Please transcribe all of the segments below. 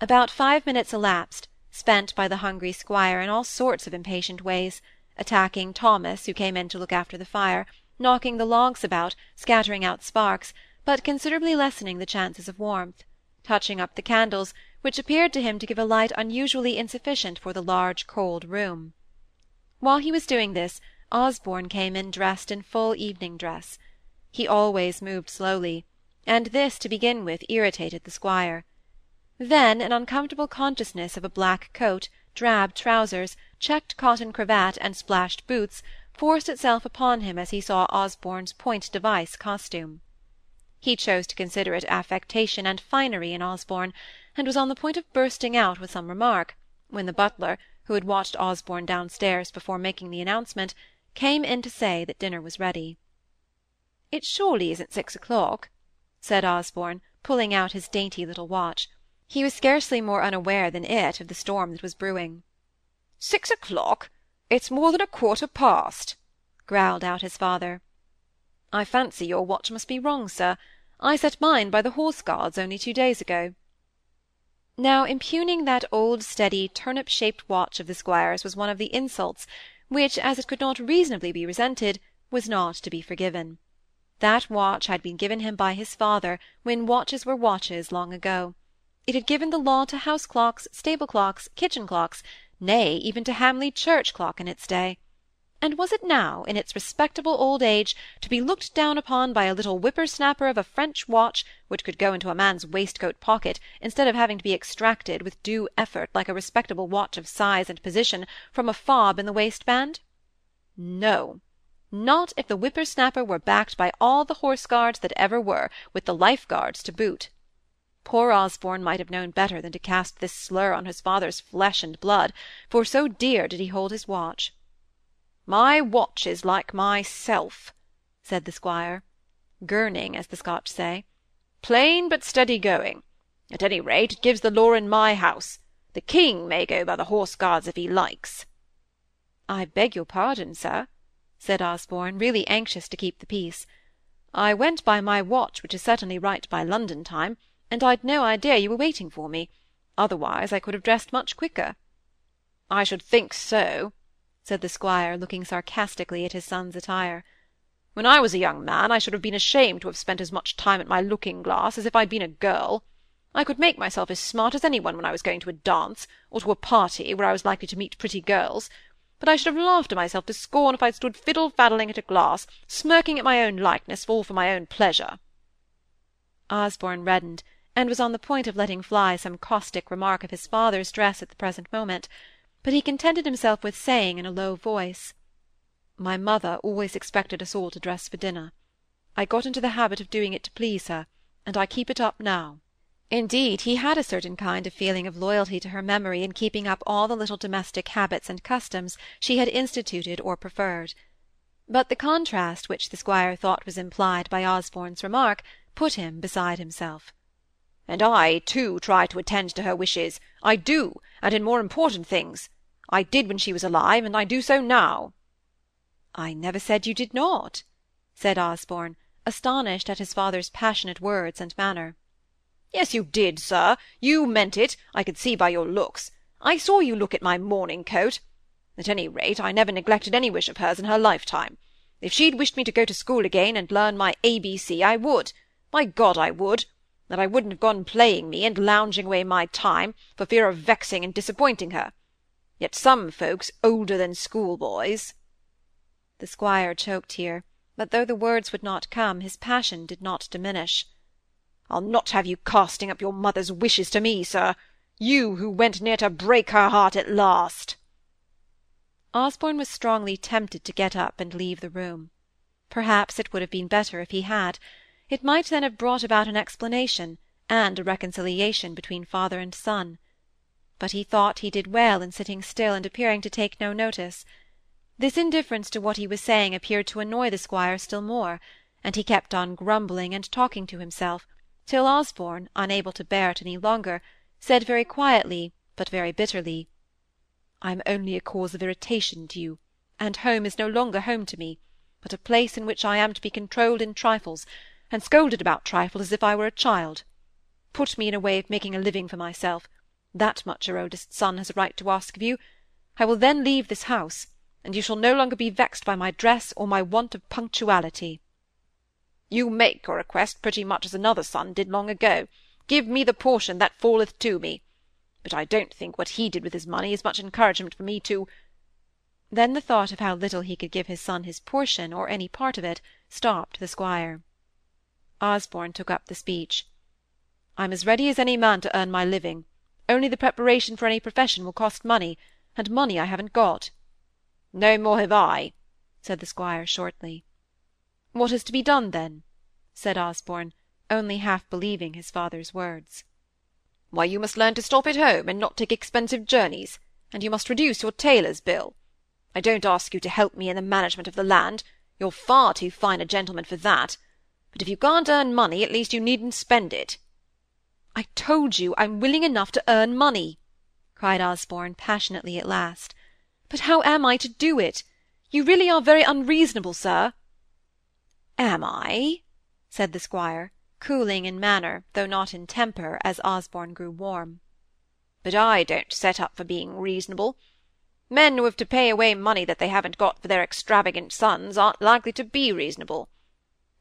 About five minutes elapsed, spent by the hungry squire in all sorts of impatient ways, attacking Thomas, who came in to look after the fire, knocking the logs about, scattering out sparks, but considerably lessening the chances of warmth; touching up the candles, which appeared to him to give a light unusually insufficient for the large cold room. While he was doing this, Osborne came in dressed in full evening dress. He always moved slowly, and this, to begin with, irritated the squire. Then an uncomfortable consciousness of a black coat, drab trousers, checked cotton cravat, and splashed boots, forced itself upon him as he saw Osborne's point device costume. He chose to consider it affectation and finery in Osborne, and was on the point of bursting out with some remark, when the butler, who had watched Osborne downstairs before making the announcement, came in to say that dinner was ready. "It surely isn't six o'clock," said Osborne, pulling out his dainty little watch. He was scarcely more unaware than it of the storm that was brewing. "Six o'clock! It's more than a quarter past," growled out his father. "I fancy your watch must be wrong, sir. I set mine by the Horse Guards only two days ago." Now impugning that old steady turnip-shaped watch of the squire's was one of the insults which, as it could not reasonably be resented, was not to be forgiven. That watch had been given him by his father when watches were watches long ago. It had given the law to house clocks, stable clocks, kitchen clocks, nay, even to Hamley church clock in its day. And was it now, in its respectable old age, to be looked down upon by a little whipper-snapper of a French watch, which could go into a man's waistcoat pocket, instead of having to be extracted, with due effort, like a respectable watch of size and position, from a fob in the waistband? No, not if the whipper-snapper were backed by all the Horse Guards that ever were, with the Life Guards to boot. Poor Osborne might have known better than to cast this slur on his father's flesh and blood, for so dear did he hold his watch. "My watch is like myself," said the squire, "gurning," as the Scotch say. "Plain but steady going. At any rate, it gives the law in my house. The king may go by the Horse Guards if he likes." "I beg your pardon, sir," said Osborne, really anxious to keep the peace. "I went by my watch, which is certainly right by London time and I'd no idea you were waiting for me; otherwise I could have dressed much quicker." "I should think so," said the squire, looking sarcastically at his son's attire. "When I was a young man I should have been ashamed to have spent as much time at my looking-glass as if I'd been a girl. I could make myself as smart as any one when I was going to a dance, or to a party where I was likely to meet pretty girls, but I should have laughed at myself to scorn if I'd stood fiddle-faddling at a glass, smirking at my own likeness, all for my own pleasure." Osborne reddened and was on the point of letting fly some caustic remark of his father's dress at the present moment, but he contented himself with saying in a low voice, "My mother always expected us all to dress for dinner. I got into the habit of doing it to please her, and I keep it up now." Indeed, he had a certain kind of feeling of loyalty to her memory in keeping up all the little domestic habits and customs she had instituted or preferred. But the contrast which the squire thought was implied by Osborne's remark put him beside himself. And I, too, try to attend to her wishes. I do, and in more important things. I did when she was alive, and I do so now." "I never said you did not," said Osborne, astonished at his father's passionate words and manner. "Yes, you did, sir. You meant it, I could see by your looks. I saw you look at my morning coat. At any rate, I never neglected any wish of hers in her lifetime. If she'd wished me to go to school again and learn my A B C, I would. My God, I would! That I wouldn't have gone playing me, and lounging away my time, for fear of vexing and disappointing her. Yet some folks older than schoolboys—" The squire choked here, but though the words would not come, his passion did not diminish. "I'll not have you casting up your mother's wishes to me, sir, you who went near to break her heart at last." Osborne was strongly tempted to get up and leave the room. Perhaps it would have been better if he had. It might then have brought about an explanation, and a reconciliation between father and son. But he thought he did well in sitting still and appearing to take no notice. This indifference to what he was saying appeared to annoy the squire still more, and he kept on grumbling and talking to himself, till Osborne, unable to bear it any longer, said very quietly, but very bitterly, "I am only a cause of irritation to you, and home is no longer home to me, but a place in which I am to be controlled in trifles, and scolded about trifles as if I were a child. Put me in a way of making a living for myself, That much your eldest son has a right to ask of you. I will then leave this house, and you shall no longer be vexed by my dress or my want of punctuality. You make your request pretty much as another son did long ago. Give me the portion that falleth to me. But I don't think what he did with his money is much encouragement for me to then the thought of how little he could give his son his portion, or any part of it, stopped the squire. Osborne took up the speech. I'm as ready as any man to earn my living, only the preparation for any profession will cost money, and money I haven't got. No more have I, said the squire shortly. What is to be done, then? said Osborne, only half believing his father's words. Why, you must learn to stop at home, and not take expensive journeys, and you must reduce your tailor's bill. I don't ask you to help me in the management of the land. You're far too fine a gentleman for that. But if you can't earn money, at least you needn't spend it. I told you I'm willing enough to earn money, cried Osborne passionately at last. But how am I to do it? You really are very unreasonable, sir. Am I? said the squire, cooling in manner, though not in temper, as Osborne grew warm. But I don't set up for being reasonable. Men who have to pay away money that they haven't got for their extravagant sons aren't likely to be reasonable.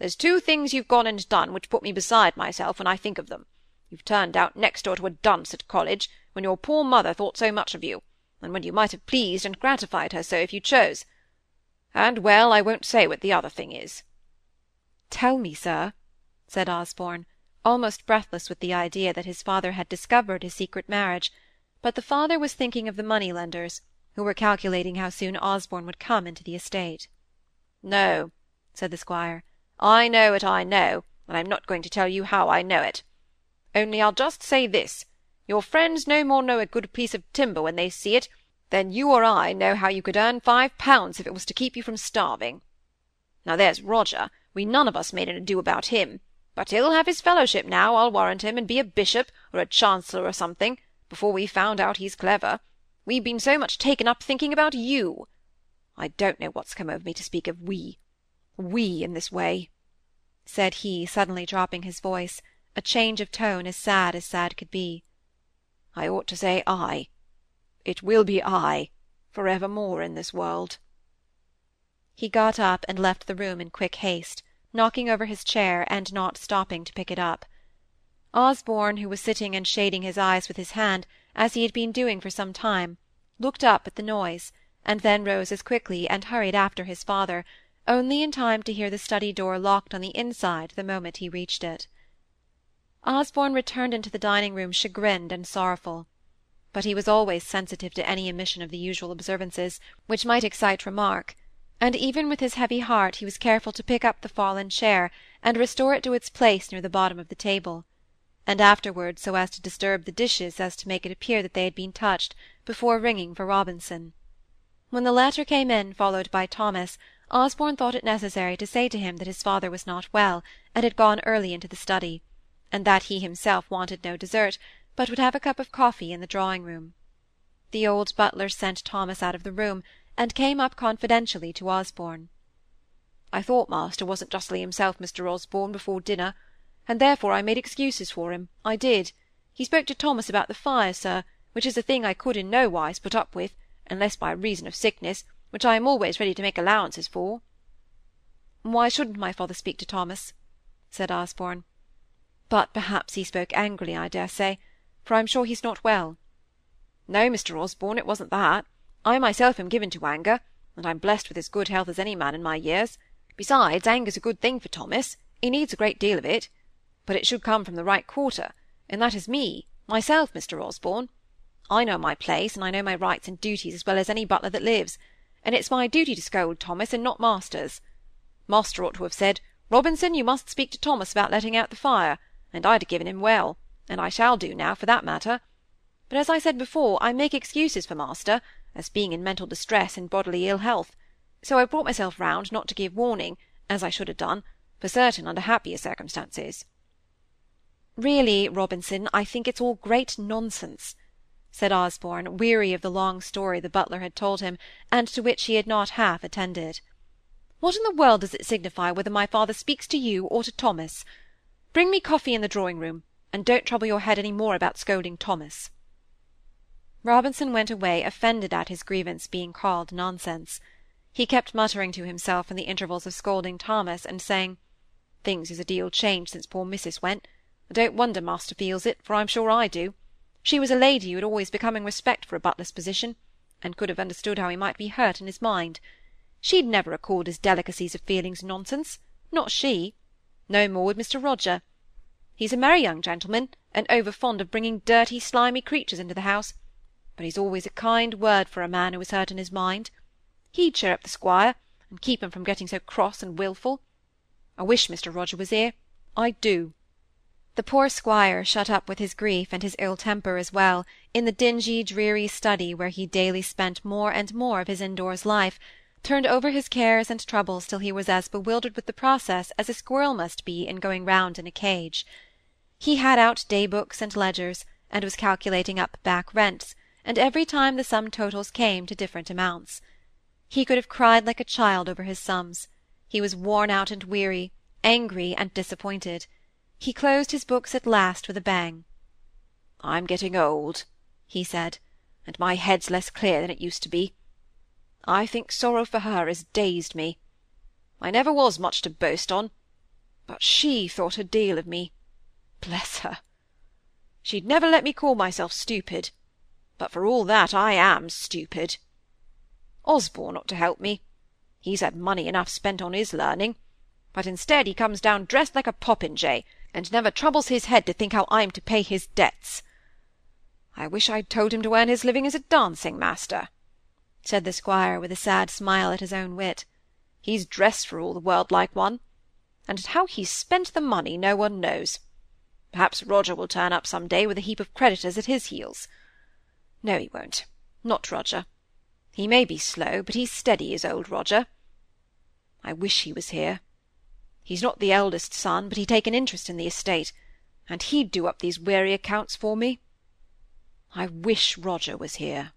There's two things you've gone and done which put me beside myself when I think of them. You've turned out next door to a dunce at college, when your poor mother thought so much of you, and when you might have pleased and gratified her so if you chose. And, well, I won't say what the other thing is. Tell me, sir, said Osborne, almost breathless with the idea that his father had discovered his secret marriage, but the father was thinking of the money-lenders, who were calculating how soon Osborne would come into the estate. No, said the squire. I know what I know, and I'm not going to tell you how I know it. Only I'll just say this. Your friends no more know a good piece of timber when they see it than you or I know how you could earn five pounds if it was to keep you from starving. Now there's Roger, we none of us made an ado about him, but he'll have his fellowship now, I'll warrant him, and be a bishop, or a chancellor or something, before we've found out he's clever. We've been so much taken up thinking about you. I don't know what's come over me to speak of we. We in this way, said he, suddenly dropping his voice, a change of tone as sad as sad could be. I ought to say I. It will be I, for evermore in this world. He got up and left the room in quick haste, knocking over his chair and not stopping to pick it up. Osborne, who was sitting and shading his eyes with his hand, as he had been doing for some time, looked up at the noise, and then rose as quickly and hurried after his father, only in time to hear the study door locked on the inside the moment he reached it. Osborne returned into the dining-room chagrined and sorrowful. But he was always sensitive to any omission of the usual observances which might excite remark, and even with his heavy heart he was careful to pick up the fallen chair and restore it to its place near the bottom of the table and afterwards so as to disturb the dishes as to make it appear that they had been touched, before ringing for Robinson. When the latter came in, followed by Thomas, Osborne thought it necessary to say to him that his father was not well, and had gone early into the study, and that he himself wanted no dessert, but would have a cup of coffee in the drawing-room. The old butler sent Thomas out of the room, and came up confidentially to Osborne. I thought master wasn't justly himself, Mr. Osborne, before dinner and therefore I made excuses for him, I did. He spoke to Thomas about the fire, sir, which is a thing I could in no wise put up with, unless by reason of sickness, which I am always ready to make allowances for. Why shouldn't my father speak to Thomas? said Osborne. But perhaps he spoke angrily, I dare say, for I'm sure he's not well. No, Mr. Osborne, it wasn't that. I myself am given to anger, and I'm blessed with as good health as any man in my years. Besides, anger's a good thing for Thomas. He needs a great deal of it but it should come from the right quarter, and that is me, myself, Mr. Osborne. I know my place, and I know my rights and duties as well as any butler that lives, and it's my duty to scold Thomas, and not master's. Master ought to have said, Robinson, you must speak to Thomas about letting out the fire, and I'd have given him well, and I shall do now, for that matter. But as I said before, I make excuses for master, as being in mental distress and bodily ill health, so I've brought myself round not to give warning, as I should have done, for certain under happier circumstances. Really, Robinson, I think it's all great nonsense, said Osborne, weary of the long story the butler had told him, and to which he had not half attended. What in the world does it signify whether my father speaks to you or to Thomas? Bring me coffee in the drawing-room, and don't trouble your head any more about scolding Thomas. Robinson went away offended at his grievance being called nonsense. He kept muttering to himself in the intervals of scolding Thomas, and saying, "Things is a deal changed since poor missis went. I don't wonder master feels it, for I'm sure I do. She was a lady who had always becoming respect for a butler's position, and could have understood how he might be hurt in his mind. She'd never have called his delicacies of feelings nonsense, not she. No more would Mr. Roger. He's a merry young gentleman, and over fond of bringing dirty, slimy creatures into the house, but he's always a kind word for a man who is hurt in his mind. He'd cheer up the squire, and keep him from getting so cross and wilful. I wish Mr. Roger was here. I do." The poor squire, shut up with his grief and his ill temper as well, in the dingy, dreary study where he daily spent more and more of his indoors life, turned over his cares and troubles till he was as bewildered with the process as a squirrel must be in going round in a cage. He had out day-books and ledgers, and was calculating up back rents, and every time the sum totals came to different amounts. He could have cried like a child over his sums. He was worn out and weary, angry and disappointed. He closed his books at last with a bang. "I'm getting old," he said, "and my head's less clear than it used to be. I think sorrow for her has dazed me. I never was much to boast on, but she thought a deal of me. Bless her! She'd never let me call myself stupid, but for all that I am stupid. Osborne ought to help me. He's had money enough spent on his learning, but instead he comes down dressed like a popinjay, and never troubles his head to think how I'm to pay his debts. I wish I'd told him to earn his living as a dancing-master," said the squire, with a sad smile at his own wit. "He's dressed for all the world like one, and how he's spent the money no one knows. Perhaps Roger will turn up some day with a heap of creditors at his heels. No, he won't. Not Roger. He may be slow, but he's steady, is old Roger. I wish he was here. He's not the eldest son, but he'd take an interest in the estate, and he'd do up these weary accounts for me. I wish Roger was here.